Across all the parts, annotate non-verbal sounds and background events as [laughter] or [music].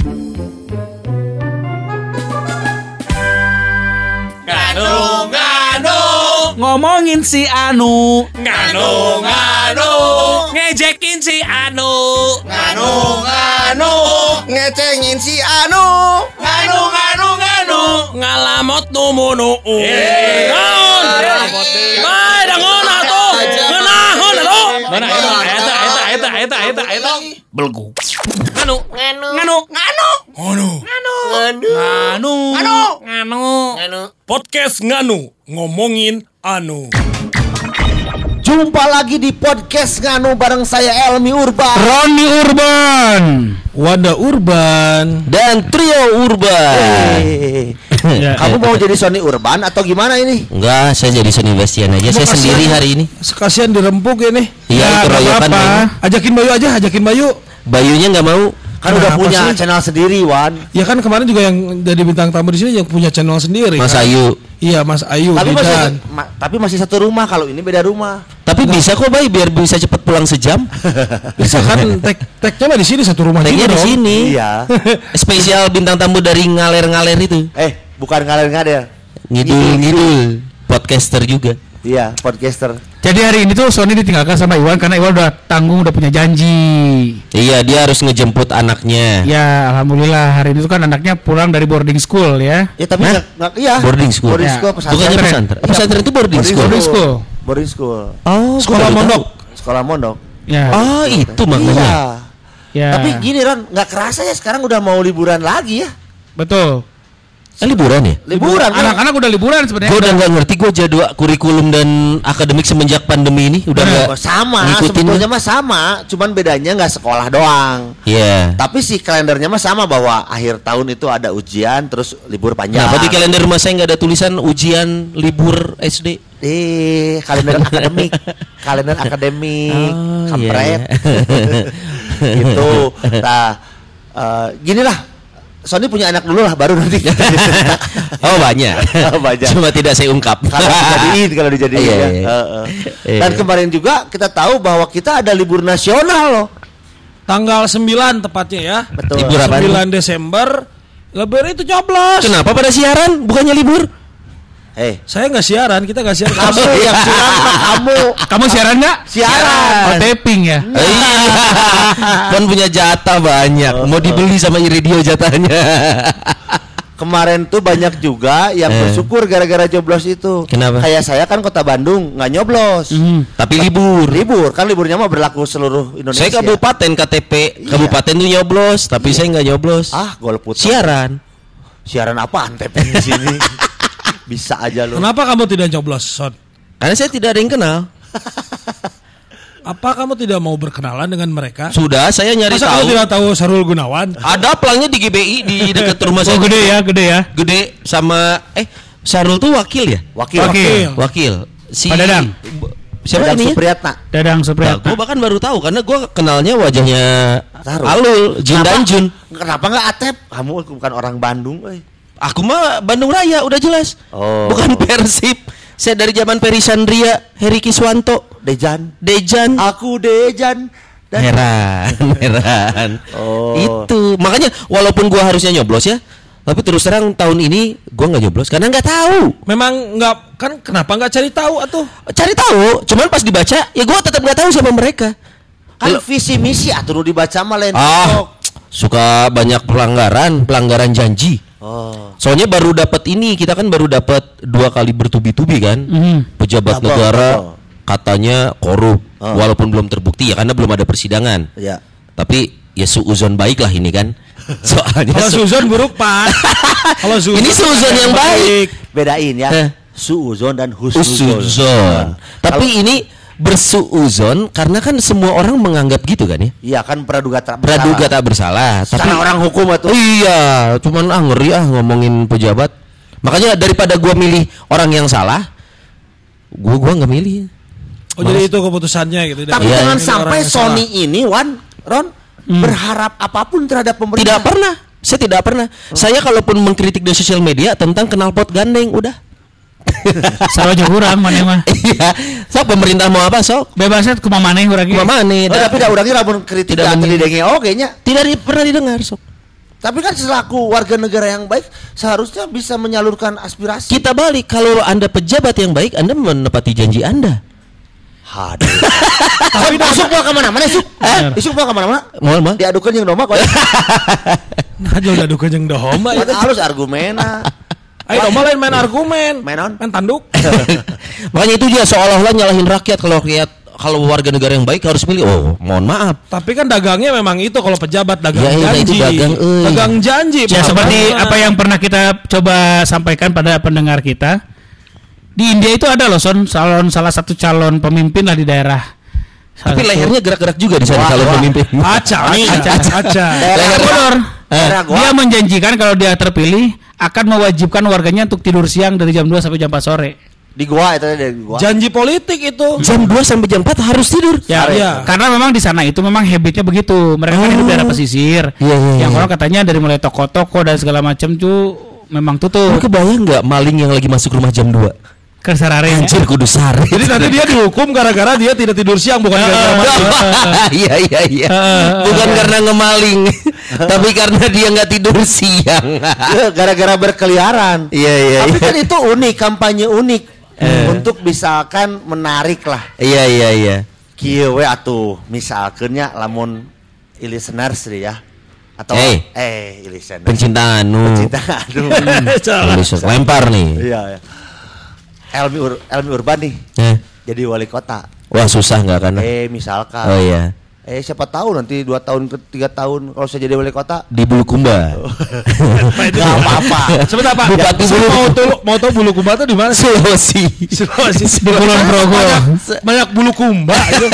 Nganu nganu Ngomongin si Anu. Nganu nganu ngejekin si Anu. Nganu nganu ngecengin si Anu. Nganu nganu nganu ngalamot numunu naon bae dangon atuh. Ngeunahon atuh. Mana eta eta eta eta eta eta eta belgu nganu nganu nganu nganu nganu nganu nganu nganu podcast nganu ngomongin anu Jumpa lagi di podcast Nganu bareng saya Elmi Urban Roni Urban Wanda Urban dan Trio Urban. [laughs] Ya, Kamu mau jadi Sony Urban atau gimana ini? Enggak, saya jadi Sony Bastian aja. Saya sendiri hari ini. Sekasian dirempuk ini Iya, itu nggak royokan. Ajakin Bayu aja, ajakin Bayu Bayunya nggak mau. Kan udah punya sih? channel sendiri, Wan. Ya kan kemarin juga yang jadi bintang tamu di sini yang punya channel sendiri Mas kan? Ayu. Iya Mas Ayu Tapi masih ma- tapi masih satu rumah kalau ini beda rumah. Tapi bisa kok Bay biar bisa cepat pulang sejam. [laughs] Bisa kan tag tagnya mah di sini satu rumah Tagnya juga di sini. Iya. [laughs] Spesial bintang tamu dari ngaler-ngaler itu. Eh, bukan ngalir-ngalir. Ngidul ngidul. Podcaster juga. Iya, podcaster. Jadi hari ini tuh Sony ditinggalkan sama Iwan karena Iwan udah tanggung udah punya janji. Iya, dia harus ngejemput anaknya. Ya, alhamdulillah hari ini tuh kan anaknya pulang dari boarding school ya. Ya tapi nggak nggak- iya. Boarding school. Boarding Ya. school pesantren. Bukannya Pesantren. pesantren. Pesantren itu boarding school. Boarding school. Boarding school. Oh, Sekolah mondok. Sekolah mondok. Ya. Oh, itu makanya. Iya. ya. Tapi gini Ron, nggak kerasa ya sekarang udah mau liburan lagi ya. betul. Eh, liburan ya? Liburan kan? Anak-anak udah liburan sebenarnya. Gue udah nggak ngerti gue jadwal kurikulum dan akademik semenjak pandemi ini udah nggak Oh, sama, sebetulnya mah sama, cuman bedanya nggak sekolah doang. Iya. Tapi si kalendernya mah sama bahwa akhir tahun itu ada ujian terus libur panjang. Kenapa di kalender rumah saya nggak ada tulisan ujian libur SD? Eh, kalender [laughs] akademik, kalender akademik, Oh, kampret. iya. [laughs] gitu. [laughs] Nah, eh, gini lah. Sony punya anak dulu lah baru nanti. [laughs] oh banyak. [laughs] Oh, banyak. Cuma tidak saya ungkap. kalau [laughs] dijadiin kalau dijadiin Iya, ya. iya. Heeh. Iya. Dan kemarin juga kita tahu bahwa kita ada libur nasional loh. Tanggal 9 tepatnya ya Betul. Libur apa? 9 Desember Lebaran itu nyoblos Kenapa pada siaran? Bukannya libur? Eh, Saya nggak siaran, kita nggak siaran kamu yang siaran kamu Kamu siaran nggak? siaran. Oh, taping ya. Iya. kan punya jatah banyak. Mau dibeli sama Iridio jatahnya. Kemarin tuh banyak juga yang Eh. bersyukur gara-gara joblos itu. Kenapa? Kayak saya kan kota Bandung nggak nyoblos. Hmm. Tapi libur. Libur kan liburnya mah berlaku seluruh Indonesia. Saya kabupaten KTP, Iya. kabupaten tuh nyoblos, tapi saya nggak nyoblos. Ah, golput. Siaran. Siaran apa antep di sini? [laughs] Bisa aja lu. Kenapa kamu tidak nyoblos, Son? Karena saya tidak ada yang kenal. Apa kamu tidak mau berkenalan dengan mereka? Sudah, saya nyari Masa tahu. kamu tidak tahu Sarul Gunawan? Ada pelangnya di GBI di dekat rumah Oh, saya. gede ya, gede ya. Gede sama eh Sarul tuh wakil ya? Wakil. Wakil. Wakil. Si Pak Dadang. Siapa Dadang ini? Supriyatna. Dadang Nah, Supriyatna. gue bahkan baru tahu karena gue kenalnya wajahnya Sarul. Alul, Jun dan Jun. Kenapa nggak Atep? Kamu bukan orang Bandung, eh. Aku mah Bandung Raya udah jelas. Oh. Bukan Persib. Saya dari zaman Peri Sandria, Heri Kiswanto, Dejan. Dejan. Aku Dejan. Dan Heran, [laughs] heran. Oh. Itu makanya walaupun gua harusnya nyoblos ya, tapi terus terang tahun ini gua nggak nyoblos karena nggak tahu. Memang nggak kan kenapa nggak cari tahu atuh? Cari tahu, cuman pas dibaca ya gua tetap nggak tahu siapa mereka. kan visi misi atuh nu dibaca mah lain Ah, suka banyak pelanggaran, pelanggaran janji. Oh. Soalnya baru dapat ini, kita kan baru dapat dua kali bertubi-tubi kan. Mhm. Pejabat Betul, negara betul. katanya korup, Oh. walaupun belum terbukti ya karena belum ada persidangan. Ya. Tapi ya suuzon baik lah ini kan. [laughs] Soalnya Kalau su- Suzon buruk Pak. [laughs] Kalau Suzon Ini Suzon yang baik. Bedain ya. Eh. Suuzon dan husnuzon. Usuzon. Tapi ini bersuuzon karena kan semua orang menganggap gitu kan ya. Iya kan praduga tak Praduga tak bersalah. Tapi Secara orang hukum itu. Iya, cuman ah ngeri ah ngomongin pejabat. Makanya daripada gua milih orang yang salah, gua gua nggak milih. Oh jadi itu keputusannya gitu. Tapi Iya, jangan sampai Sony salah. ini Wan Ron berharap apa pun terhadap pemerintah. Tidak pernah. Saya tidak pernah. Saya kalaupun mengkritik di sosial media tentang knalpot gandeng udah. [laughs] Sarojo kurang mana mah. Iya. Sok pemerintah mau apa sok? Bebasnya ke maneh urang Ke mana nih? Oh, tapi dah orangnya lamun kritik Tidak tidak didenge oke nya. Tidak di- pernah didengar sok. Tapi kan selaku warga negara yang baik seharusnya bisa menyalurkan aspirasi. Kita balik kalau Anda pejabat yang baik, Anda menepati janji Anda. Haduh. [laughs] Tapi isuk mau ke mana-mana isuk? Bener. Isuk mau ke mana-mana? Mau mah? Diadukan yang domba kok. [laughs] Nah, jauh udah duka jeung domba Itu itu. harus argumena. Ayo domba lain main argumen. Main on? Main tanduk. [laughs] Makanya itu dia seolah-olah nyalahin rakyat kalau rakyat kalau warga negara yang baik harus milih. Oh, mohon maaf. Tapi kan dagangnya memang itu kalau pejabat dagang Ya, iya, janji. itu dagang, euy. Dagang janji. Ya Pak. seperti apa yang pernah kita coba sampaikan pada pendengar kita. Di India itu ada loh son calon salah satu calon pemimpin lah di daerah. Salah Tapi satu- lehernya gerak-gerak juga di sana kalau wah. pemimpin. Aca, Aca. aca, gua. Dia menjanjikan kalau dia terpilih akan mewajibkan warganya untuk tidur siang dari jam 2 sampai jam 4 sore. Di gua itu dari gua. Janji politik itu. Jam 2 sampai jam 4 harus tidur. Ya, Iya. karena memang di sana itu memang habitnya begitu. Mereka kan hidup di daerah pesisir. Iya, iya, yang iya. orang katanya dari mulai toko-toko dan segala macam tuh memang Lu tutup. kebayang nggak maling yang lagi masuk rumah jam 2? Kesarare. Anjir kudu sare. Jadi nanti dia dihukum gara-gara dia tidak tidur siang bukan gara-gara. [laughs] Iya iya iya. [laughs] Bukan karena ngemaling, tapi karena dia nggak tidur siang. Ya, Gara-gara berkeliaran. Iya iya Tapi iya. kan itu unik, kampanye unik. Untuk misalkan menarik lah. Iya iya iya. Kieu we atuh misalkeunnya lamun listeners ya. Atau Hey. eh listeners. Pencinta anu. Cinta aduh. Tulis lempar nih. Iya, iya. Elmi Ur Elmi Urban nih Eh, jadi wali kota. Wah susah nggak kan? Eh misalkan. Oh iya. Eh siapa tahu nanti dua tahun ke tiga tahun kalau saya jadi wali kota. Di Bulukumba. [laughs] Gak apa-apa. Sebentar Pak. Bupati Saya Bulu- mau tahu mau tahu bulu kumba itu di mana? sih? Sulawesi. Sulawesi. [laughs] Di Kulon Progo. Banyak, banyak bulu kumba [laughs] itu.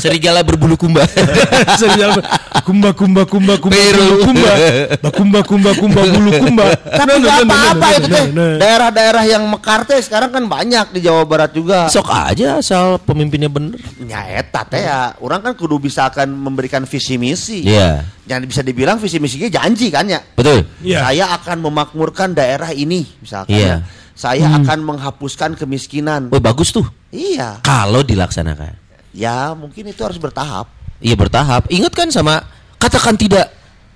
Serigala berbulu kumba. [laughs] Serial kumba kumba kumba kumba Peru. bulu kumba. Kumba kumba kumba bulu kumba. Tapi nggak apa-apa itu teh. Daerah-daerah yang mekar teh sekarang kan banyak di Jawa Barat juga. Sok aja asal pemimpinnya bener. Ya eta teh ya, orang kan kudu bisa akan memberikan visi misi. Iya. Yang bisa dibilang visi misinya janji kan ya. Betul. Iya. Saya akan memakmurkan daerah ini misalkan. Iya. ya. Saya akan menghapuskan kemiskinan. Wah bagus tuh. Iya. Kalau dilaksanakan. Ya, mungkin itu harus bertahap. Iya bertahap. Ingat kan sama katakan tidak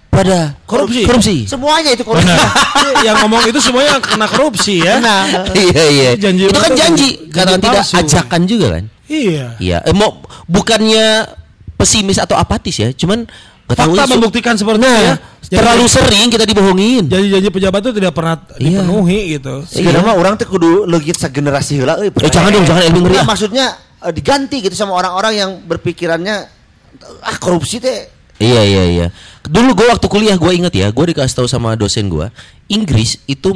pada Korupsi. Korupsi. Semuanya itu korupsi. [laughs] yang ngomong itu semuanya kena korupsi ya. Nah, [laughs] iya iya. Janji itu kan janji. Katakan tidak palsu. ajakan juga kan. Iya. Iya. Eh, mau bukannya pesimis atau apatis ya. Cuman Fakta su- membuktikan seperti itu Nah, ya. terlalu sering kita dibohongin. janji-janji pejabat itu tidak pernah Iya. dipenuhi gitu. sebenarnya mah orang teh kudu legit segenerasi heula euy. Eh, jangan dong, jangan ilmu ngeri, maksudnya eh, diganti gitu sama orang-orang yang berpikirannya ah korupsi teh Iya iya iya. Dulu gue waktu kuliah gue inget ya, gue dikasih tahu sama dosen gue, Inggris itu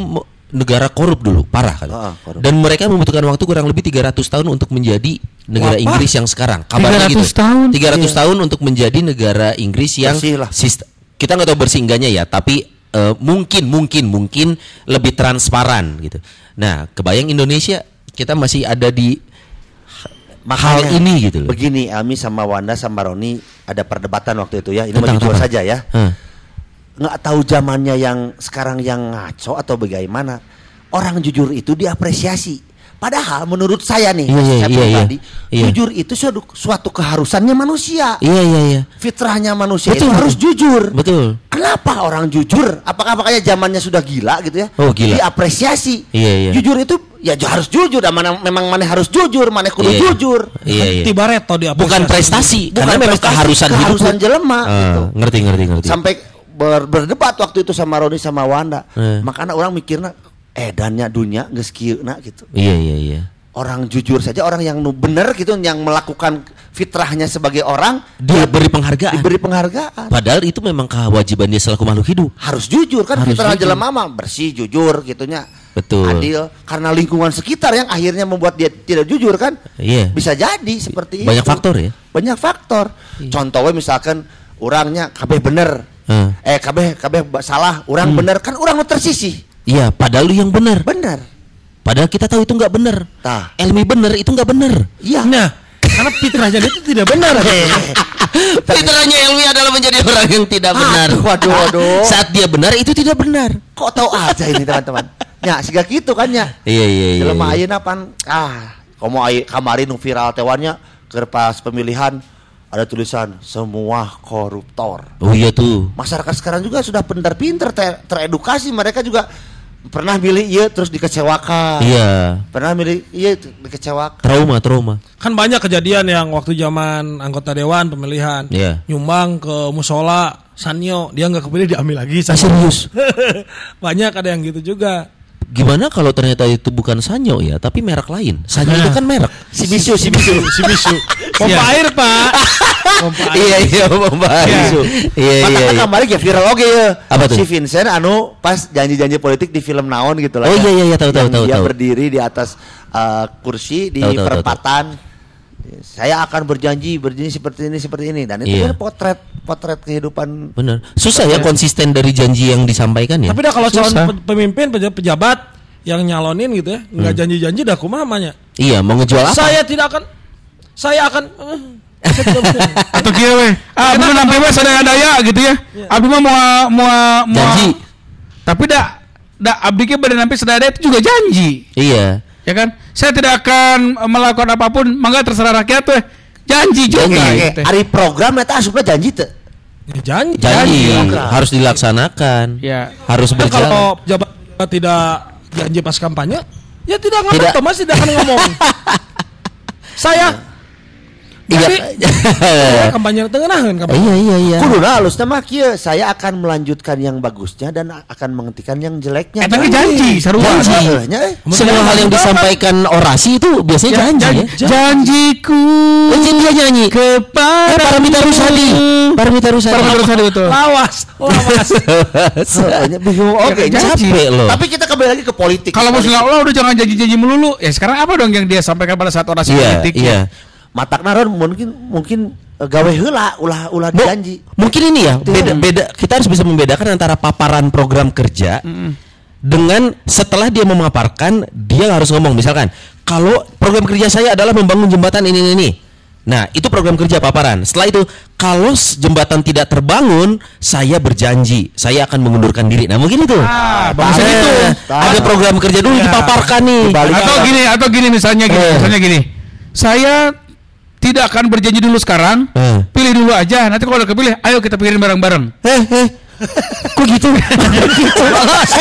negara korup dulu, parah kan. Ah, korup. Dan mereka membutuhkan waktu kurang lebih 300 tahun untuk menjadi negara Wah, Inggris yang sekarang. Kabarnya 300 gitu. tahun? 300 tahun untuk menjadi negara Inggris yang kita nggak tahu bersih enggaknya ya, tapi eh, mungkin mungkin mungkin lebih transparan gitu. Nah, kebayang Indonesia kita masih ada di hal ini gitu loh. Begini, Ami sama Wanda sama Roni ada perdebatan waktu itu ya. Ini mau Tentang jujur saja ya. Hah. Nggak tahu zamannya yang sekarang yang ngaco atau bagaimana. Orang jujur itu diapresiasi. Padahal menurut saya nih, Iya, iya, saya iya, iya. pribadi, Iya. jujur itu suatu, suatu keharusannya manusia. Iya iya iya. Fitrahnya manusia Betul, itu betul. harus jujur. Betul. Kenapa orang jujur? Apakah makanya zamannya sudah gila gitu ya? Oh, gila. Diapresiasi. Iya, iya. Jujur itu ya harus jujur. Dan mana, memang mana harus jujur, mana kudu Iya. jujur. Iya iya. Tiba reto di Bukan prestasi, Bukan karena memang prestasi, keharusan keharusan hidup. jelema, Ah, gitu. Ngerti ngerti ngerti. Sampai ber- berdebat waktu itu sama Roni sama Wanda. Eh. Makanya orang mikirnya edannya dunia geus kieuna gitu. Iya iya iya. Orang jujur saja orang yang nu bener gitu yang melakukan fitrahnya sebagai orang Dia beri penghargaan. diberi penghargaan. Padahal itu memang kewajiban dia selaku makhluk hidup. harus jujur kan Harus fitrah jelema mah bersih jujur gitunya Betul. adil karena lingkungan sekitar yang akhirnya membuat dia tidak jujur kan Iya. bisa jadi seperti Banyak itu faktor ya? banyak faktor contohnya misalkan orangnya kabeh bener Hmm. eh kabeh kabeh salah orang bener kan orang nu tersisih Iya, padahal lu yang benar. bener Padahal kita tahu itu nggak benar. Tah. Elmi benar itu nggak benar. iya Nah, karena fitrahnya dia itu tidak benar. [laughs] Fitrahnya Elmi adalah menjadi orang yang tidak benar. Aduh, waduh, waduh. [laughs] Saat dia benar itu tidak benar. kok tahu aja ini teman-teman ya siga gitu kan ya Iya iya iya. Jelema iya. ayeuna pan ah komo ai kamari nu viral tewannya keur pas pemilihan ada tulisan semua koruptor. Oh iya tuh. Masyarakat sekarang juga sudah pintar-pintar ter- teredukasi mereka juga pernah milih iya terus dikecewakan. Iya. Pernah milih iya dikecewakan. Trauma, trauma. Kan banyak kejadian yang waktu zaman anggota dewan pemilihan Iya. nyumbang ke musola Sanyo dia nggak kepilih diambil lagi Ah, serius? [laughs] banyak ada yang gitu juga Gimana kalau ternyata itu bukan Sanyo ya, tapi merek lain? Sanyo itu kan merek. Si bisu, si bisu. si bisu [laughs] pompa air pak [laughs] pompa air Iya iya Mbak Isu. Iya iya. Makanya iya. kemarin ya viral oke ya. Apa tuh? Si Vincent anu pas janji-janji politik di film naon gitu lah. Oh, ya. iya, iya, iya, tahu, tahu, tahu, Dia tahu. berdiri di atas uh, kursi di Tahu, tahu, tahu, perempatan. Saya akan berjanji berjanji seperti ini seperti ini dan itu Iya. kan potret potret kehidupan Benar. Susah ya konsisten dari janji yang disampaikan ya. tapi dah kalau calon Susah. pemimpin peja- pejabat yang nyalonin gitu ya nggak Hmm. janji-janji dah kumaha namanya Iya, mau ngejual apa? saya tidak akan saya akan eh. [laughs] Atau kia weh. Ah, belum sampai weh sadaya daya gitu ya. Abdi mah mau mau mau Janji. Tapi dak dak abdi ke badan sampai sadaya daya itu juga janji. Iya. Ya kan? Saya tidak akan melakukan apa pun, mangga terserah rakyat weh. Janji juga gitu. hari program eta asupna janji teh. Ya, janji Janji Janji. harus dilaksanakan. Ya. Harus Kan berjalan. kalau pejabat tidak janji pas kampanye ya tidak ngomong Tidak. Thomas tidak akan ngomong [laughs] saya Iya. [laughs] kampanye tengenahan kampanye Iya iya iya. Kuduna halus mah kieu saya akan melanjutkan yang bagusnya dan akan menghentikan yang jeleknya. Eh, tapi janji, sarua. Janji. Eh. Semua hal yang disampaikan orasi itu biasanya janji ya. Janjiku jadi dia nyanyi. kepada Eh, Paramita Rusadi. Paramita Rusadi. Paramita Rusadi betul. lawas lawas [laughs] oke. Ya, janji. Capek loh. Tapi kita kembali lagi ke politik. Kalau mau Allah udah jangan janji-janji melulu. Ya sekarang apa dong yang dia sampaikan pada saat orasi Iya, politik? iya. Matak naron mungkin mungkin eh, gawe heula ulah ulah janji. Mungkin ini ya, beda beda kita harus bisa membedakan antara paparan program kerja dengan setelah dia memaparkan dia harus ngomong misalkan kalau program kerja saya adalah membangun jembatan ini ini, ini. Nah, itu program kerja paparan. Setelah itu, kalau jembatan tidak terbangun, saya berjanji saya akan mengundurkan diri. Nah, mungkin itu. Ah, bagus Nah, gitu. Ada program kerja dulu Ya. dipaparkan nih. Dibalik. Atau gini, atau gini misalnya gini, Eh. misalnya gini. Saya tidak akan berjanji dulu sekarang. Eh. Pilih dulu aja. Nanti kalau udah kepilih, ayo kita pikirin bareng-bareng. Eh, eh. Kok gitu? [laughs] Mas,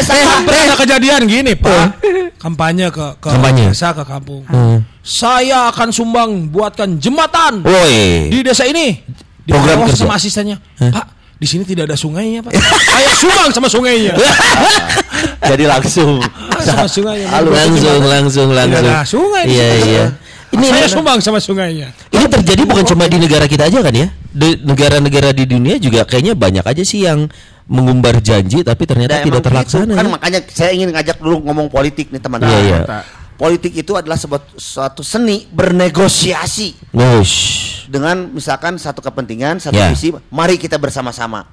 sampai ada kejadian gini pak kampanye ke ke Kampanye. desa ke kampung Hmm. saya akan sumbang buatkan jembatan Woi. di desa ini di Program bawah kerja. sama asistennya pak di sini tidak ada sungainya pak [laughs] saya sumbang sama sungainya [laughs] Jadi langsung sama sungainya langsung langsung langsung Tidak ada sungai iya iya ini saya sumbang sama sungainya ini terjadi bukan cuma di negara kita aja kan ya di negara-negara di dunia juga kayaknya banyak aja sih yang mengumbar janji tapi ternyata Nah, tidak emang terlaksana gitu. Kan ya. makanya saya ingin ngajak dulu ngomong politik nih teman. Iya, iya. Politik itu adalah sebuah suatu seni bernegosiasi Wush. dengan misalkan satu kepentingan, satu Ya. visi, mari kita bersama-sama.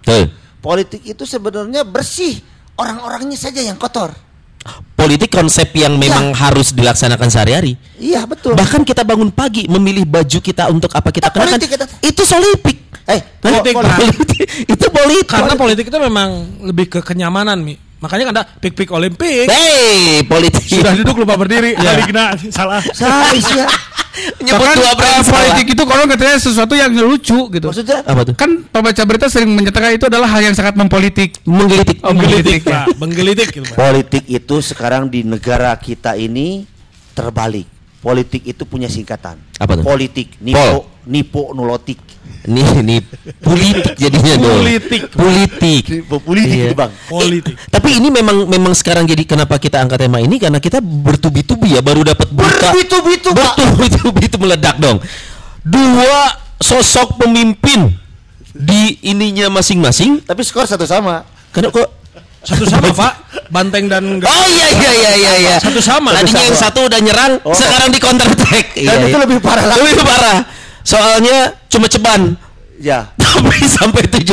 Politik itu sebenarnya bersih, orang-orangnya saja yang kotor. Politik konsep yang memang harus dilaksanakan sehari-hari Iya betul. bahkan kita bangun pagi memilih baju kita untuk apa kita Nah, kenakan politik kita- itu solipik eh, Politik. Politik. [laughs] itu politik karena politik itu memang lebih ke kenyamanan mi makanya kan ada pik pik olimpik Hei, politik sudah duduk lupa berdiri balik nah salah Salah isinya. [laughs] nyebut Bahkan dua brand politik itu kalau katanya sesuatu yang lucu gitu. Maksudnya apa tuh Kan pembaca berita sering menyatakan itu adalah hal yang sangat mempolitik. menggelitik Oh, menggelitik. pak menggelitik gitu pak politik itu sekarang di negara kita ini terbalik. Politik itu punya singkatan. Apa tuh? Politik, Pol. nipo, nipo nulotik. Nih nih politik jadinya dong Politik. politik politik Iya. itu bang. politik Tapi ini memang memang sekarang jadi kenapa kita angkat tema ini karena kita bertubi-tubi ya baru dapat berita bertubi-tubi itu meledak dong. Dua sosok pemimpin di ininya masing-masing. Tapi skor satu sama. Karena kok satu sama pak banteng dan Oh iya iya iya iya iya. Satu sama. Tadinya yang satu udah nyerang, Oh. sekarang di counter attack. Dan itu lebih parah lagi. Lebih parah. Soalnya cuma ceban. Ya. [laughs] Tapi sampai 17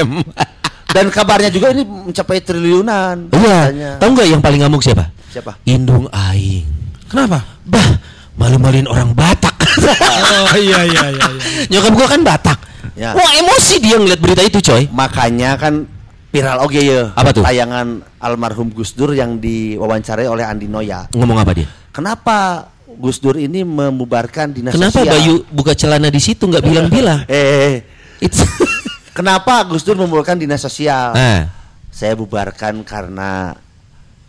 M. [laughs] Dan kabarnya juga ini mencapai triliunan. Iya. katanya. Tahu nggak yang paling ngamuk siapa? Siapa? Indung Aing. kenapa Bah, malu-maluin orang Batak. [laughs] oh iya iya iya, iya. Nyokap gua kan Batak. Ya. Wah, emosi dia ngeliat berita itu, coy. Makanya kan viral oke ya. Apa tuh? Tayangan almarhum Gus Dur yang diwawancarai oleh Andi Noya. Ngomong apa dia? Kenapa Gus Dur ini membubarkan dinas Kenapa sosial. Bayu buka celana di situ nggak bilang-bilang? [laughs] Eh, eh, eh. It's [laughs] kenapa Gus Dur membubarkan dinas sosial? nah, Saya bubarkan karena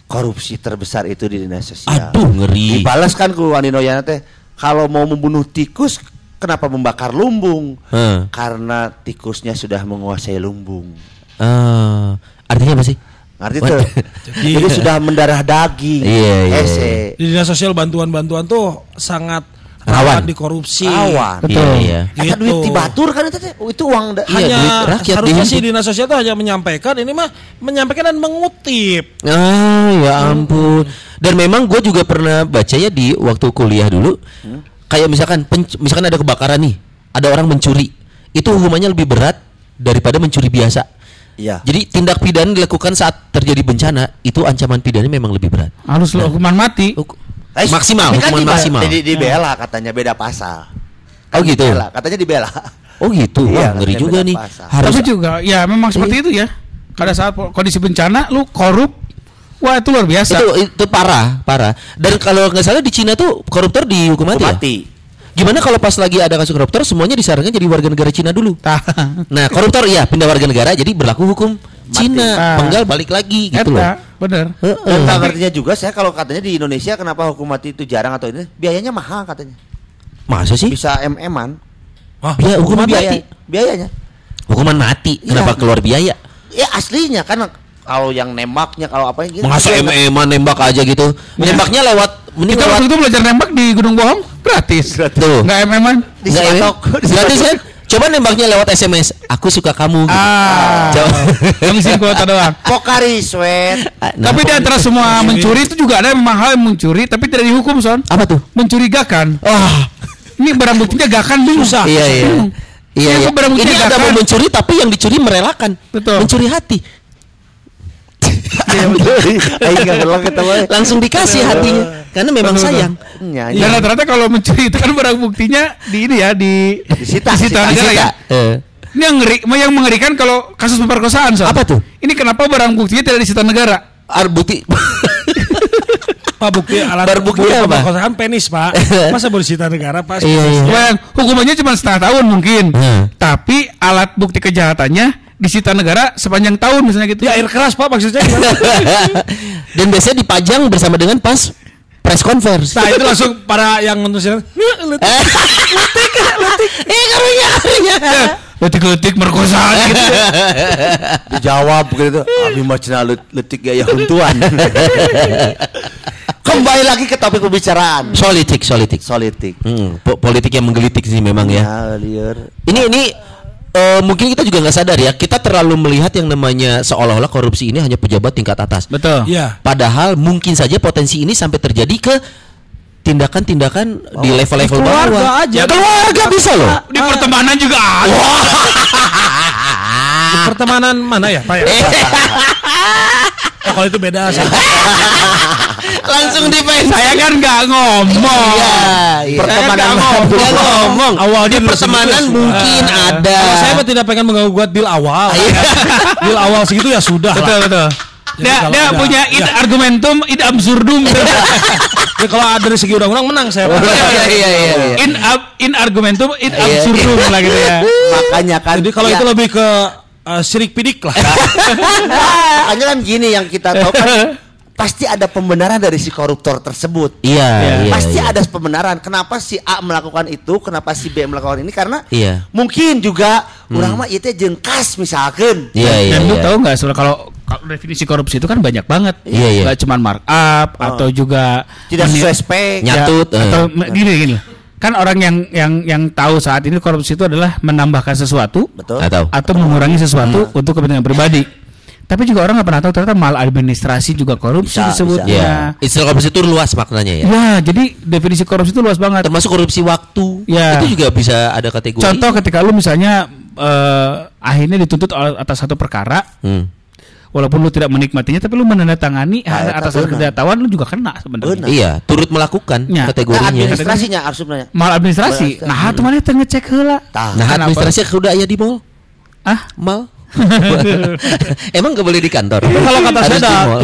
korupsi terbesar itu di dinas sosial. aduh ngeri. Dibalas kan ku teh kalau mau membunuh tikus kenapa membakar lumbung? Heh. Karena tikusnya sudah menguasai lumbung. Ah, artinya apa sih? Ngerti tuh? Jadi sudah mendarah daging. Iya, iya, Hese. Di dinas sosial bantuan-bantuan tuh sangat Rawan. rawan dikorupsi. Awan. Betul. Iya, iya. Gitu. duit tibatur kan itu teh. Oh, Itu uang da- Iya, Hanya duit rakyat harusnya sih dinas sosial itu hanya menyampaikan ini mah menyampaikan dan mengutip. Ah, ya ampun. Dan memang gue juga pernah baca ya di waktu kuliah dulu. Kayak misalkan penc- misalkan ada kebakaran nih, ada orang mencuri. Itu hukumannya lebih berat daripada mencuri biasa. Iya. Jadi tindak pidana dilakukan saat terjadi bencana itu ancaman pidananya memang lebih berat. Harus lo hukuman mati. Huk- Eh, maksimal, kan hukuman diba- maksimal. Di, dibela katanya beda pasal. Oh gitu. Dibela, katanya dibela. Oh gitu. Iya, Wah, ngeri juga nih. pasal. Harus Tapi juga ya memang seperti itu ya. Pada saat kondisi bencana lu korup, wah itu luar biasa. itu itu parah, parah. Dan kalau nggak salah di Cina tuh koruptor dihukum mati. ya? Mati. Gimana kalau pas lagi ada kasus koruptor semuanya disarankan jadi warga negara Cina dulu? Nah, koruptor iya pindah warga negara jadi berlaku hukum Cina, penggal balik lagi gitu loh. Eta, bener. Dan tak ngertinya juga saya kalau katanya di Indonesia kenapa hukum mati itu jarang atau ini biayanya mahal katanya. Masa sih? Bisa MM-an. Wah, Biaya hukuman biaya, mati. biayanya. Hukuman mati. Iya. Kenapa keluar biaya? Ya aslinya kan kalau yang nembaknya kalau apa gitu. Masa MM nembak aja gitu. Nembaknya lewat mending Kita lewat waktu itu belajar nembak di Gunung Bohong gratis. Tuh. Enggak MM-an. Di Nggak, Selatok. ya? Gratis kan? Coba nembaknya lewat SMS. Aku suka kamu. gitu. Ah. Coba. [laughs] Ngabisin kuota doang. Pokari sweat. Nah, tapi di antara semua mencuri itu juga ada yang mahal yang mencuri tapi tidak dihukum son. apa tuh? Mencurigakan. Wah, Ini barang buktinya gakan. Susah. iya iya. Iya, Ini iya. Ini ada mau mencuri tapi yang dicuri merelakan. Betul. Mencuri hati. Aing enggak belok kita mah. [laughs] Langsung dikasih hatinya karena memang sayang. Dan nya. rata-rata kalau mencuri itu kan barang buktinya di ini ya di Disita, disita ya. Eh. Ini yang ngeri, yang mengerikan kalau kasus pemerkosaan Son. Apa tuh? Ini kenapa barang buktinya tidak disita negara? Ar bukti [laughs] Pak bukti alat bukti apa? pemerkosaan penis pak. [laughs] Masa boleh disita negara pak? Iya, iya. Hukumannya cuma setengah tahun mungkin. Hmm. Tapi alat bukti kejahatannya disita negara sepanjang tahun misalnya gitu. Ya air keras pak maksudnya. [laughs] Dan biasanya dipajang bersama dengan pas press conference. nah itu langsung para yang nonton siaran. Eh, karunya [laughs] karunya. Letik-letik merkosaan gitu. [laughs] Dijawab gitu. Abi mah cenah let- letik gaya huntuan. Kembali lagi ke topik pembicaraan. Solitik, solitik. Solitik. Hmm, po- politik yang menggelitik sih memang ya. Ya, liar. Ini ini eh, mungkin kita juga nggak sadar ya. Kita terlalu melihat yang namanya seolah-olah korupsi ini hanya pejabat tingkat atas. Betul. Iya. Padahal mungkin saja potensi ini sampai terjadi ke tindakan-tindakan di level-level keluarga bawah. aja. Ya, keluarga bisa loh. Di pertemanan juga ada. Pertemanan mana ya pak? Ya? Oh, [laughs] kalau itu beda. [laughs] Langsung defense. Saya kan nggak ngomong. Iya, iya. Pertemanan Saya nggak ngomong. ngomong. Awalnya di pertemanan mungkin ada. Kalau saya mah tidak pengen mengganggu buat deal awal. [laughs] deal awal segitu ya sudah Betul lah. betul. Jadi Dia, dia punya id ya. argumentum, id absurdum. [laughs] Ya, kalau ada dari segi undang-undang menang saya. Pak. [laughs] Iya, iya, iya, iya. in ab, in argumentum, id Iya. absurdum lah gitu ya. Makanya kan. Jadi kalau ya, itu lebih ke eh, sirik pidik lah. makanya kan gini yang kita tahu kan pasti ada pembenaran dari si koruptor tersebut. Iya, iya. pasti iya. ada pembenaran. Kenapa si A melakukan itu, kenapa si B melakukan ini? Karena. Hmm. mungkin juga orang mah itu jengkas misalkan. Iya, iya, Dan lu iya. tahu nggak sebenarnya kalau kalau definisi korupsi itu kan banyak banget. Iya, iya. Nggak cuma markup atau juga Tidak sesuai spek. Nyat- Nyatut, Ya, eh. atau gini gini. Kan orang yang yang yang tahu saat ini korupsi itu adalah menambahkan sesuatu Betul. Tahu. atau mengurangi Hmm. sesuatu untuk kepentingan pribadi. Tapi juga orang nggak pernah tahu ternyata mal administrasi juga korupsi Bisa, disebutnya. Iya. Istilah korupsi itu luas maknanya ya. Ya, jadi definisi korupsi itu luas banget. Termasuk korupsi waktu. Ya. Itu juga bisa ada kategori. Contoh ketika lu misalnya eh, akhirnya dituntut oleh- atas satu perkara, Hmm. walaupun lu tidak menikmatinya, tapi lu menandatangani Ah, eta atas satu benar. ketidaktahuan lu juga kena sebenarnya. Benar. Iya, turut melakukan Ya. Nah, kategorinya. administrasinya harus sebenarnya. Mal administrasi. Benar. Nah, itu mana teu ngecek heula. Tah. Nah, administrasi udah ya di mall. Ah, Mal. [laughs] Emang gak boleh di kantor? Kalau kata saya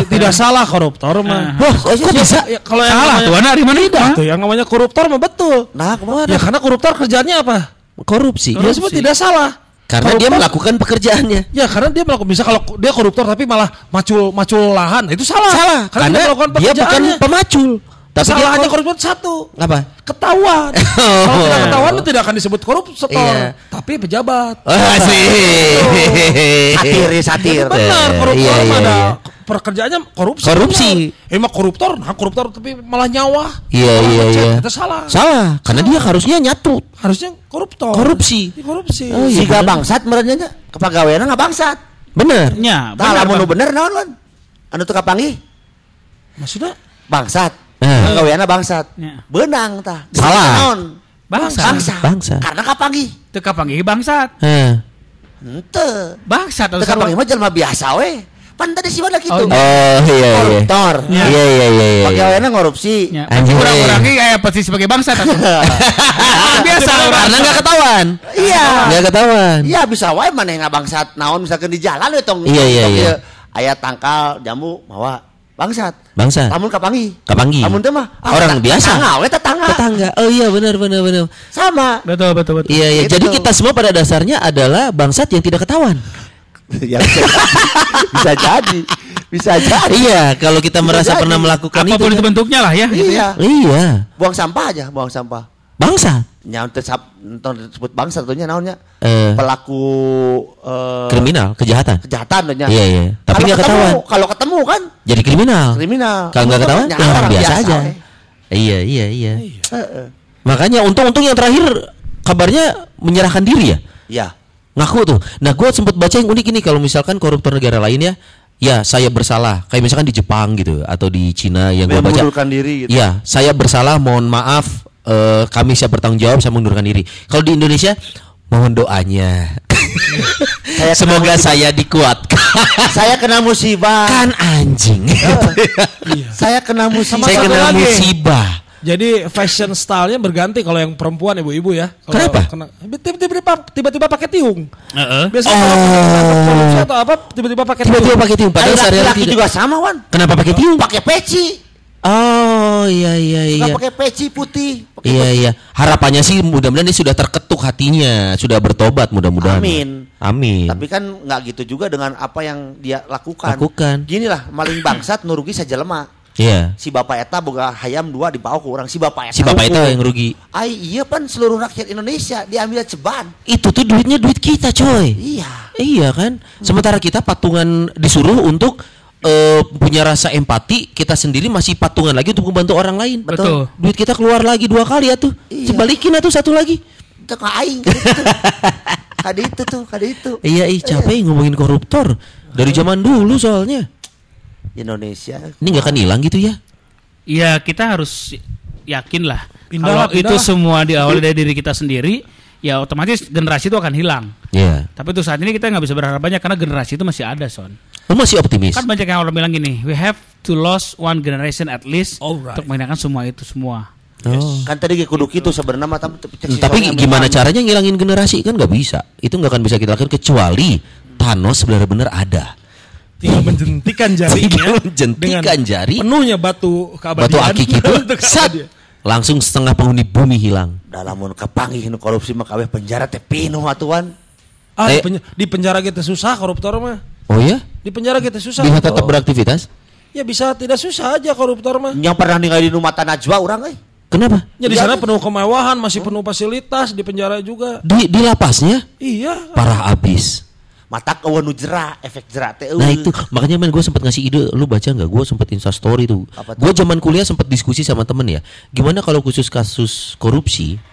tidak salah koruptor mah. Wah, kok bisa? Ya, kalau yang Salah namanya- tuh, anak di mana itu? Tuh, yang namanya koruptor mah betul. Nah, ke mana? Ya karena koruptor kerjanya apa? Korupsi. Ya semua tidak salah. Karena dia Koruptor- melakukan pekerjaannya. Ya karena dia melakukan bisa kalau dia koruptor tapi malah macul macul lahan itu salah. Salah. Karena, Karena dia melakukan dia bukan pemacul. Tapi Kesalahannya kor- koruptor satu. apa? Ketahuan. [laughs] Kalau tidak ketahuan itu tidak akan disebut koruptor, Iya. tapi pejabat. Ah, sih. Satir, ya, satir. Benar, Eh, koruptor iya, iya, ada iya. pekerjaannya korupsi. Korupsi. benar. Emang koruptor, nah koruptor tapi malah nyawa. Iya, Malah iya, iya. Itu salah. Salah, karena dia harusnya nyatu. Harusnya koruptor. Korupsi. Iya, korupsi. Oh, iya. Si gak bangsat merenya kepegawaian nggak bangsat. Bener. Ya, Tah benar, lamun nu Bang. bener naon lan? Anu teu kapanggih Maksudnya bangsat. Eh. Pegawaianna bangsat. Ya. Benang tah. Salah. Naon? Bangsat. Bangsa. Bangsa. Karena kapanggih. Teu kapanggih bangsat. Eh. Henteu. Bangsat Teu atau kapanggih mah jelema biasa we. Pan tadi sih gitu. Oh, Oh, iya iya. Koruptor. Iya iya iya iya. iya. Pegawaianna ngorupsi. Ya, Anjing. kurang-kurangnya kayak posisi sebagai bangsat atau [laughs] biasa Karena nggak ketahuan. Iya. Nggak ketahuan. Iya bisa wae maneh ngabangsat naon misalkan di jalan we tong. Iya, iya, tong iya. Aya tangkal jamu mawa bangsat. Bangsat. Lamun kapanggih. Kapanggih. Lamun teh mah ah, Orang tet- biasa. Tetangga we tetangga. Tetangga. Oh iya benar benar benar. Sama. betul betul betul. Iya iya. Gitu. Jadi kita semua pada dasarnya adalah bangsat yang tidak ketahuan. ya bisa, bisa jadi. Bisa jadi. Iya, kalau kita merasa jadi. pernah melakukan Apa pun itu. itu bentuknya lah ya. gitu ya. Iya. Iya, Buang sampah aja, buang sampah. Bangsat. Nya teu sap enton disebut bangsa tentunya naonnya? Eh. Pelaku eh, Kriminal, kejahatan. kejahatan tentunya. Iya iya. Tapi nggak ketahuan. Kalau ketemu kan Jadi kriminal. kriminal. Kalau nggak ketahuan, ya orang biasa aja. we. Iya iya iya. Heeh. Makanya untung-untung yang terakhir kabarnya menyerahkan diri ya. Iya. Ngaku tuh. Nah, gue sempat baca yang unik ini kalau misalkan koruptor negara lain ya, ya saya bersalah. Kayak misalkan di Jepang gitu atau di Cina yang gue baca. diri gitu. Iya, saya bersalah, mohon maaf. Eh, kami siap bertanggung jawab, saya mengundurkan diri. Kalau di Indonesia, mohon doanya. Saya [laughs] Semoga musibah. saya dikuatkan. [laughs] Saya kena musibah. kan anjing. Saya kena musibah. saya kena lagi. musibah. Jadi fashion stylenya berganti kalau yang perempuan ibu-ibu ya. Kenapa? kena- Tiba-tiba tiba-tiba pakai tiung. Heeh. Biasanya kalau korupsi atau apa tiba-tiba pakai tiung. Tiba-tiba pakai tiung Ada padahal sehari-hari laki-laki juga sama, Wan. Kenapa pakai tiung? Pakai peci. Oh, iya iya iya. Pakai peci putih. Pakai Iya iya. Harapannya sih mudah-mudahan dia sudah terketuk hatinya, sudah bertobat mudah-mudahan. Amin. Amin. Tapi kan nggak gitu juga dengan apa yang dia lakukan. Lakukan. Gini lah, maling bangsat nurugi saja lemah. Iya. Si bapak eta boga hayam dua dibawa ke orang si bapak eta. Si bapak itu hukum. yang rugi. Ai iya pan seluruh rakyat Indonesia diambil ceban. Itu tuh duitnya duit kita, coy. Iya. Iya kan? Sementara kita patungan disuruh untuk eh, punya rasa empati, kita sendiri masih patungan lagi untuk membantu orang lain. Betul. Duit kita keluar lagi dua kali ya tuh. Iya. Sebalikin atuh satu lagi. Ka aing. Kadi itu. Kadi itu tuh, kadi itu. Iya, ih capek ngomongin koruptor. Dari zaman dulu soalnya. Indonesia. Ini nggak akan hilang gitu ya? Ya kita harus yakin lah Pindah kalau pindah itu semua diawali dari diri kita sendiri, ya otomatis generasi itu akan hilang. Iya. Tapi untuk saat ini kita nggak bisa berharap banyak karena generasi itu masih ada, son. Lu masih optimis? Kan banyak yang orang bilang gini, we have to lose one generation at least Alright. untuk menghilangkan semua itu semua. Oh. Kan tadi kudu kitu sebenarnya mah tapi Hmm, Tapi gimana caranya ngilangin generasi kan nggak bisa. Itu nggak akan bisa kita lakukan kecuali Thanos benar-benar ada. Tinggal menjentikan [laughs] jarinya Tinggal menjentikan jari. penuhnya batu keabadian. Batu akik itu [laughs] Untuk sat. Langsung setengah penghuni bumi hilang. dalam mun kepanggih nu korupsi mah kabeh penjara teh pinuh atuan. Ah, Eh. di, penj- di penjara kita susah koruptor mah. Oh ya? Di penjara kita susah. Bisa tetap beraktivitas? Ya bisa tidak susah aja koruptor mah. Yang pernah ningali di Mata Najwa urang euy. Kenapa? Ya di Iya, sana kan? penuh kemewahan, masih penuh fasilitas di penjara juga. Di di lapasnya Iya. parah abis. Mata eueuh nu jera, efek jera teh Nah itu makanya men gue sempat ngasih ide, lu baca nggak? Gue sempat insta story tuh. Gue zaman kuliah sempat diskusi sama temen ya. Gimana kalau khusus kasus korupsi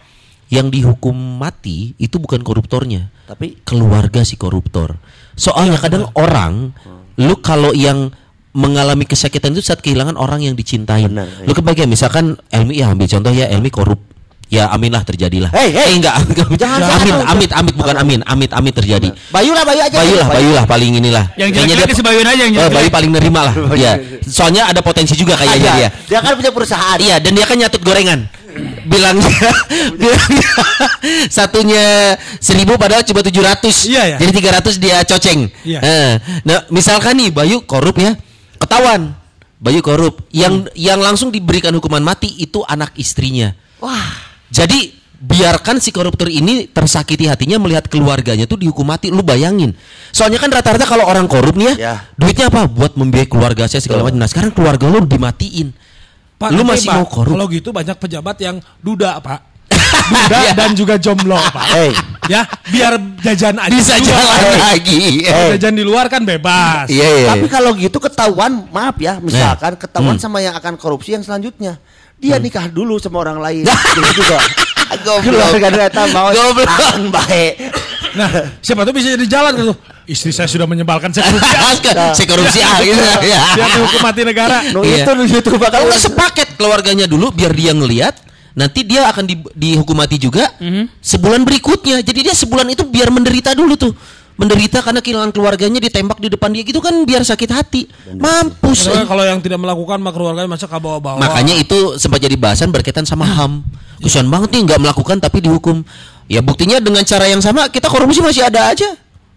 yang dihukum mati itu bukan koruptornya, Tapi keluarga si koruptor. Soalnya Iya, kadang orang, lu kalau yang mengalami kesakitan itu saat kehilangan orang yang dicintai. Benar, iya. Lu kebagian misalkan Elmi ya ambil contoh ya Elmi korup. Ya amin lah terjadilah. Hey, hey. Eh, enggak, Jangan, amin, jangan. amit, amit bukan amin, amit, amit terjadi. Bayu lah, Bayu aja. Bayu lah, Bayu lah paling inilah. Yang jelek-jelek si Bayun aja yang Oh, jelek. Bayu paling nerima lah. Iya. Soalnya ada potensi juga kayaknya dia. Dia kan punya perusahaan. Iya, dan dia kan nyatut gorengan. bilangnya [laughs] bilangnya [laughs] satunya seribu padahal cuma 700 Iya, iya. jadi 300 dia coceng Iya. Eh, nah misalkan nih Bayu korup ya ketahuan Bayu korup yang yang langsung diberikan hukuman mati itu anak istrinya Wah, jadi biarkan si koruptor ini tersakiti hatinya melihat keluarganya tuh dihukum mati. Lu bayangin. Soalnya kan rata-rata kalau orang korup nih ya, Ya. duitnya apa? Buat membiayai keluarga saya segala macam. Nah, sekarang keluarga lu dimatiin. Pak, lu masih Pak, mau korup? Kalau gitu banyak pejabat yang duda, Pak. Duda [laughs] dan juga jomblo, Pak. Hey. Ya, biar jajan aja. Bisa di luar. jalan Hey. lagi. Kalau jajan di luar kan bebas. Iya, iya. Tapi kalau gitu ketahuan, maaf ya, misalkan ketahuan Hmm. sama yang akan korupsi yang selanjutnya. Dia nikah dulu sama orang lain. Nah. Jadi juga. Goblok. Keluarga ternyata mau Goblok. baik. Nah, siapa tuh bisa jadi jalan gitu. Istri saya sudah menyebalkan saya korupsi. [laughs] si korupsi ah gitu. Ya. Biar dihukum mati negara. [laughs] No Iya. itu di situ bakal Kalau nggak sepaket keluarganya dulu biar dia ngelihat nanti dia akan di- dihukum mati juga sebulan berikutnya. Jadi dia sebulan itu biar menderita dulu tuh. Menderita karena kehilangan keluarganya ditembak di depan dia gitu kan biar sakit hati. Mampus. Eh. kalau yang tidak melakukan maka keluarganya masa ke bawah-bawah. Makanya itu sempat jadi bahasan berkaitan sama HAM. Kesian banget nih nggak melakukan tapi dihukum. Ya buktinya dengan cara yang sama kita korupsi masih ada aja.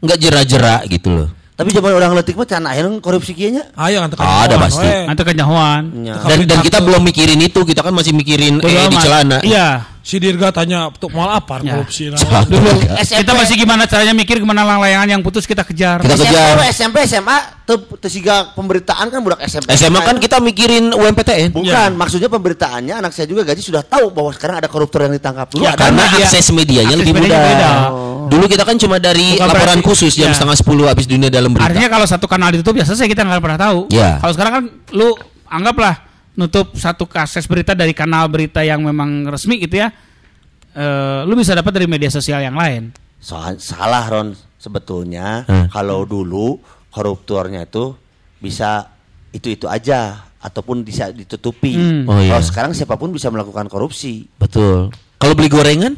Nggak jera-jera gitu loh. Tapi zaman orang letik mah can akhirnya korupsi kieu nya. Ayo kan Ada pasti. Nanti kenyahuan. Ya. Dan dan kita belum mikirin itu, kita kan masih mikirin eh di celana. Iya. Si Dirga tanya tuh mal apa Ya. korupsi nah. Dulu SMP. kita masih gimana caranya mikir ke mana layangan yang putus kita kejar. Kita SMP, kejar. SMP, SMA, tuh tesiga pemberitaan kan budak SMP. SMA kan kita mikirin UMPTN. Bukan, maksudnya pemberitaannya anak saya juga gaji sudah tahu bahwa sekarang ada koruptor yang ditangkap dulu. Ya, ada Karena dia- akses medianya akses lebih mudah. beda. Dulu kita kan cuma dari Bukan laporan berarti- khusus jam ya. setengah sepuluh habis dunia dalam berita. Artinya kalau satu kanal ditutup ya selesai kita nggak pernah tahu. Ya. Kalau sekarang kan lu anggaplah nutup satu akses berita dari kanal berita yang memang resmi gitu ya. Eh, lu bisa dapat dari media sosial yang lain. Soal salah Ron sebetulnya Hmm. kalau dulu koruptornya itu bisa itu-itu aja ataupun bisa ditutupi. Hmm. Oh, iya. Kalau sekarang siapa pun bisa melakukan korupsi. Betul. Kalau beli gorengan?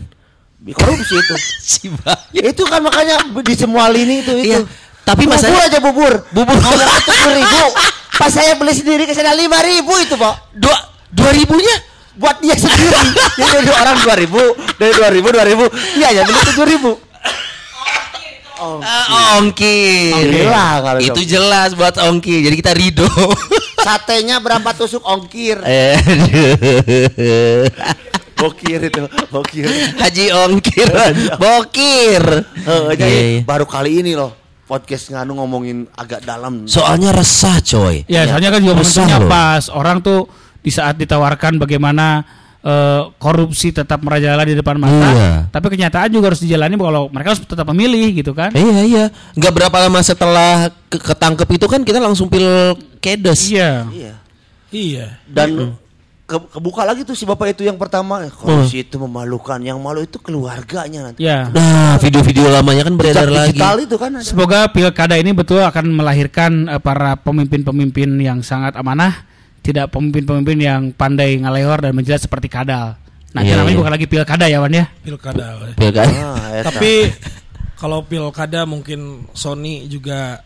Korupsi itu. [laughs] Si Bang. Ya, itu kan makanya di semua lini itu itu. Iya. Tapi bubur masalahnya- aja bubur. Bubur. Ngomong ribu. [laughs] Pas saya beli sendiri ke sana lima ribu itu pak. Dua dua ribunya? Buat dia sendiri. [laughs] Jadi dari orang dua ribu, dari dua ribu dua ribu. Iya ya beli tujuh ribu. Ah, ongkir. Ongkir lah kalau Itu dong. jelas buat ongkir. Jadi kita ridho. [laughs] Satenya berapa tusuk ongkir? [laughs] Eh. Bokir itu, bokir. Haji ongkir, bokir. Eh, jadi Iya, iya. baru kali ini loh podcast nganu ngomongin agak dalam. Soalnya resah coy. Ya, soalnya kan juga momentumnya loh. pas orang tuh di saat ditawarkan bagaimana eh, korupsi tetap merajalela di depan mata, Iya. tapi kenyataan juga harus dijalani kalau mereka harus tetap memilih gitu kan. Iya iya. Nggak berapa lama setelah ke ketangkep itu kan kita langsung pil kedes. Iya. Iya. Iya. Dan ke- kebuka lagi tuh si bapak itu yang pertama. Korupsi itu memalukan. Yang malu itu keluarganya nanti. Ya. Nah, video-video lamanya kan beredar lagi. digital itu kan ada. Semoga pilkada ini betul akan melahirkan eh, para pemimpin-pemimpin yang sangat amanah, tidak pemimpin-pemimpin yang pandai ngalehor dan menjelat seperti kadal. Nah, Iya, namanya iya. bukan lagi pilkada ya, Wan ya. Pilkada. Pilkada. Ah, eta. Tapi kalau pilkada mungkin Sony juga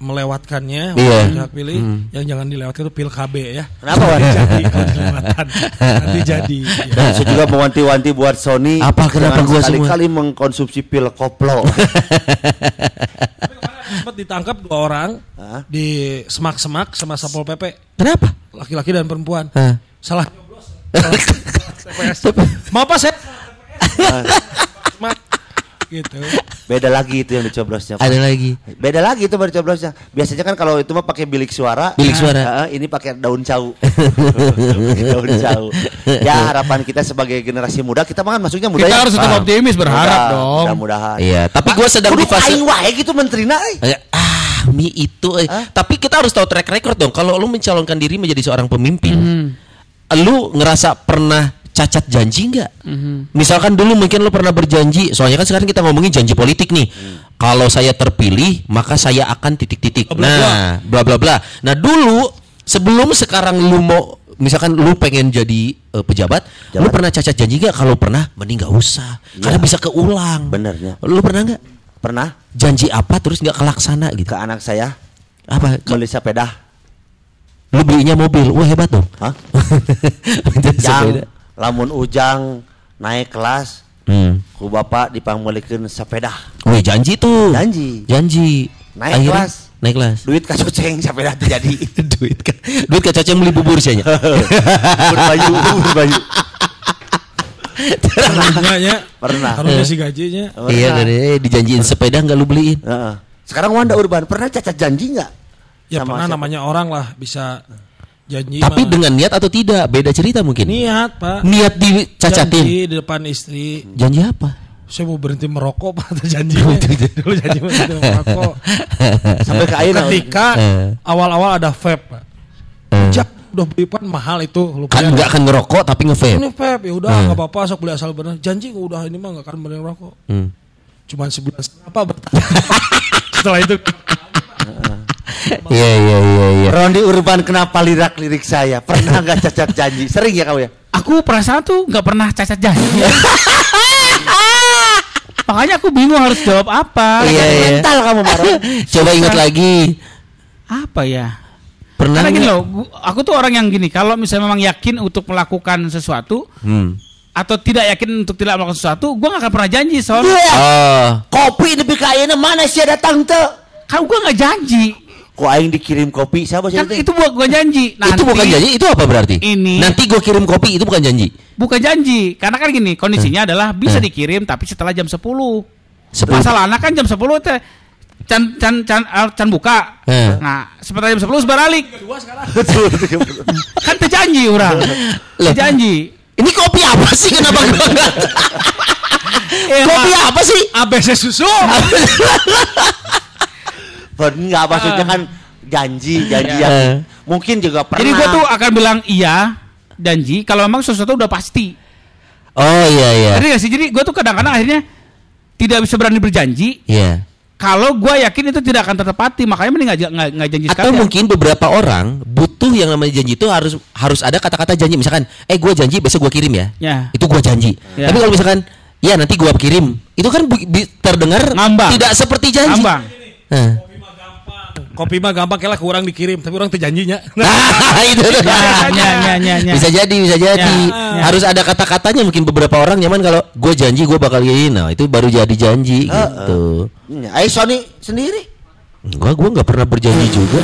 melewatkannya hak pilih yang jangan dilewatkan itu pil KB ya. Kenapa Wan? jadi kalau nanti [laughs] jadi ya. Dan saya juga mewanti-wanti buat Sony. Apa, kenapa gua sekali-kali mengkonsumsi pil koplo. [laughs] sempat ditangkap dua orang Hah? di semak-semak sama satpol pp Kenapa? laki-laki dan perempuan. Hah? salah nyoblos. TPS mau apa saya gitu Beda lagi itu yang dicoblosnya. Pak. Ada lagi. Beda lagi itu baru coblosnya. Biasanya kan kalau itu mah pakai bilik suara. Bilik suara. Ah, ini pakai daun cau. [laughs] Daun cau. Ya harapan kita sebagai generasi muda kita mah kan masuknya muda Kita ya. harus tetap optimis, berharap Mudah- dong. Mudah-mudahan. Iya, tapi gue sedang di fase aing wae gitu menterina euy. Eh, ah, mi itu. eh. Tapi kita harus tahu track record dong. Kalau lu mencalonkan diri menjadi seorang pemimpin, lu ngerasa pernah cacat janji nggak? Misalkan dulu mungkin lu pernah berjanji, soalnya kan sekarang kita ngomongin janji politik nih. Kalau saya terpilih, maka saya akan titik-titik. Bla. Nah, bla bla bla. Nah dulu sebelum sekarang lu mau misalkan lu pengen jadi eh, pejabat, lu Jabat. pernah cacat janji nggak? Kalau pernah, mending nggak usah, karena bisa keulang. Benernya. Lu pernah nggak? Pernah Janji apa terus nggak kelaksana gitu? ke anak saya Apa? beli sepeda. Lu belinya mobil, wah hebat dong. Hah? [laughs] Yang lamun ujang naik kelas Hmm. ku bapak dipanggulikeun sepeda Wih janji tuh. janji Janji. Naik kelas. Naik kelas. duit kacoceng sepeda teh jadi [laughs] duit kan. Duit kacoceng beli bubur sih nya. [laughs] berbayu berbayu Enggak ya. pernah Harus ngasih gajinya. Iya dari eh, dijanjiin sepeda nggak lu beliin. Heeh. sekarang Wanda Urban pernah cacat janji nggak Ya pernah siapa? namanya orang lah bisa janji Tapi mah. dengan niat atau tidak beda cerita mungkin. niat pak. Niat dicacatin. Janji di depan istri. Janji apa? Saya mau berhenti merokok pak. Itu janjinya. Dulu janji berhenti merokok. sampai ke ayeuna Ketika Eh. awal-awal ada vape pak. Eh. Jak udah beli pan mahal itu. Kan lumayan. nggak akan ngerokok tapi nge-vape. Ini vape ya udah Hmm. nggak apa-apa sok beli asal bener. Janji udah ini mah nggak akan beli rokok. Hmm. Cuman sebulan apa bertahan. [laughs] Setelah itu Iya iya iya iya. Rondi Urban kenapa lirik-lirik saya pernah nggak [laughs] cacat janji sering ya kau ya Aku perasaan tuh nggak pernah cacat janji. [laughs] Makanya aku bingung harus jawab apa. Iya iya. mental kamu Maron Coba ingat lagi. Apa ya? Pernah Karena gini loh, aku tuh orang yang gini. Kalau misalnya memang yakin untuk melakukan sesuatu Hmm. atau tidak yakin untuk tidak melakukan sesuatu, gua nggak akan pernah janji soal. Iya. Oh. kopi di ka ayeuna mana sih datang teh Kan gua nggak janji. Kok aing dikirim kopi siapa sih Kan itu buat gua janji. itu bukan janji, itu apa berarti? Ini- Nanti gua kirim kopi itu bukan janji. Bukan janji. Karena kan gini, kondisinya adalah bisa Eh. dikirim tapi setelah jam 10. 10. Masalahnya kan jam 10 teh can can can eh, can buka. Eh. Nah, sebentar jam 10 sebaralik. [laughs] betul Kan terjanji orang. [laughs] Terjanji. Ini kopi apa sih? Kenapa gua enggak? Kopi apa sih? ABC susu. [laughs] enggak maksudnya kan janji janji Eh. yang mungkin juga pernah Jadi gua tuh akan bilang iya janji kalau memang sesuatu udah pasti. Oh iya iya. Jadi sih? Jadi gue tuh kadang-kadang akhirnya tidak bisa berani berjanji Iya. kalau gue yakin itu tidak akan tertepati makanya mending nggak janji Atau sekalian. mungkin beberapa orang butuh yang namanya janji itu harus harus ada kata-kata janji misalkan, eh gua janji besok gua kirim ya. Ya. Itu gua janji. Ya. Tapi kalau misalkan ya nanti gua kirim, itu kan terdengar Ngambang. tidak seperti janji. Ngambang. Nah. Kopi mah gampang kayak kurang dikirim, tapi orang terjanjinya. [laughs] Nah, itu tuh. Ya, ya, ya, ya, ya. Bisa jadi, bisa jadi. Ya. Harus ada kata-katanya mungkin beberapa orang nyaman kalau gue janji gue bakal gini. Nah, itu baru jadi janji gitu. Ya, ayo Sony sendiri Enggak, gue nggak pernah berjanji juga.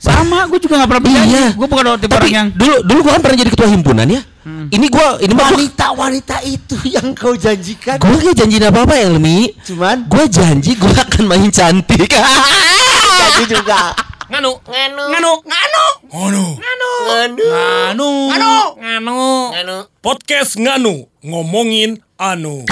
Sama, gue juga gak pernah berjanji. Iya. Gue bukan tipe Tapi orang yang dulu dulu gue kan pernah jadi ketua himpunan ya. Ini gue ini mah gua- wanita-wanita itu [laughs] yang kau janjikan Gue gak janjiin apa-apa yang lebih cuman Gue janji gue akan main cantik [laughs] janji juga Nganu, nganu, nganu, nganu, Ngono. nganu, nganu, nganu, nganu, nganu. Podcast Nganu ngomongin anu.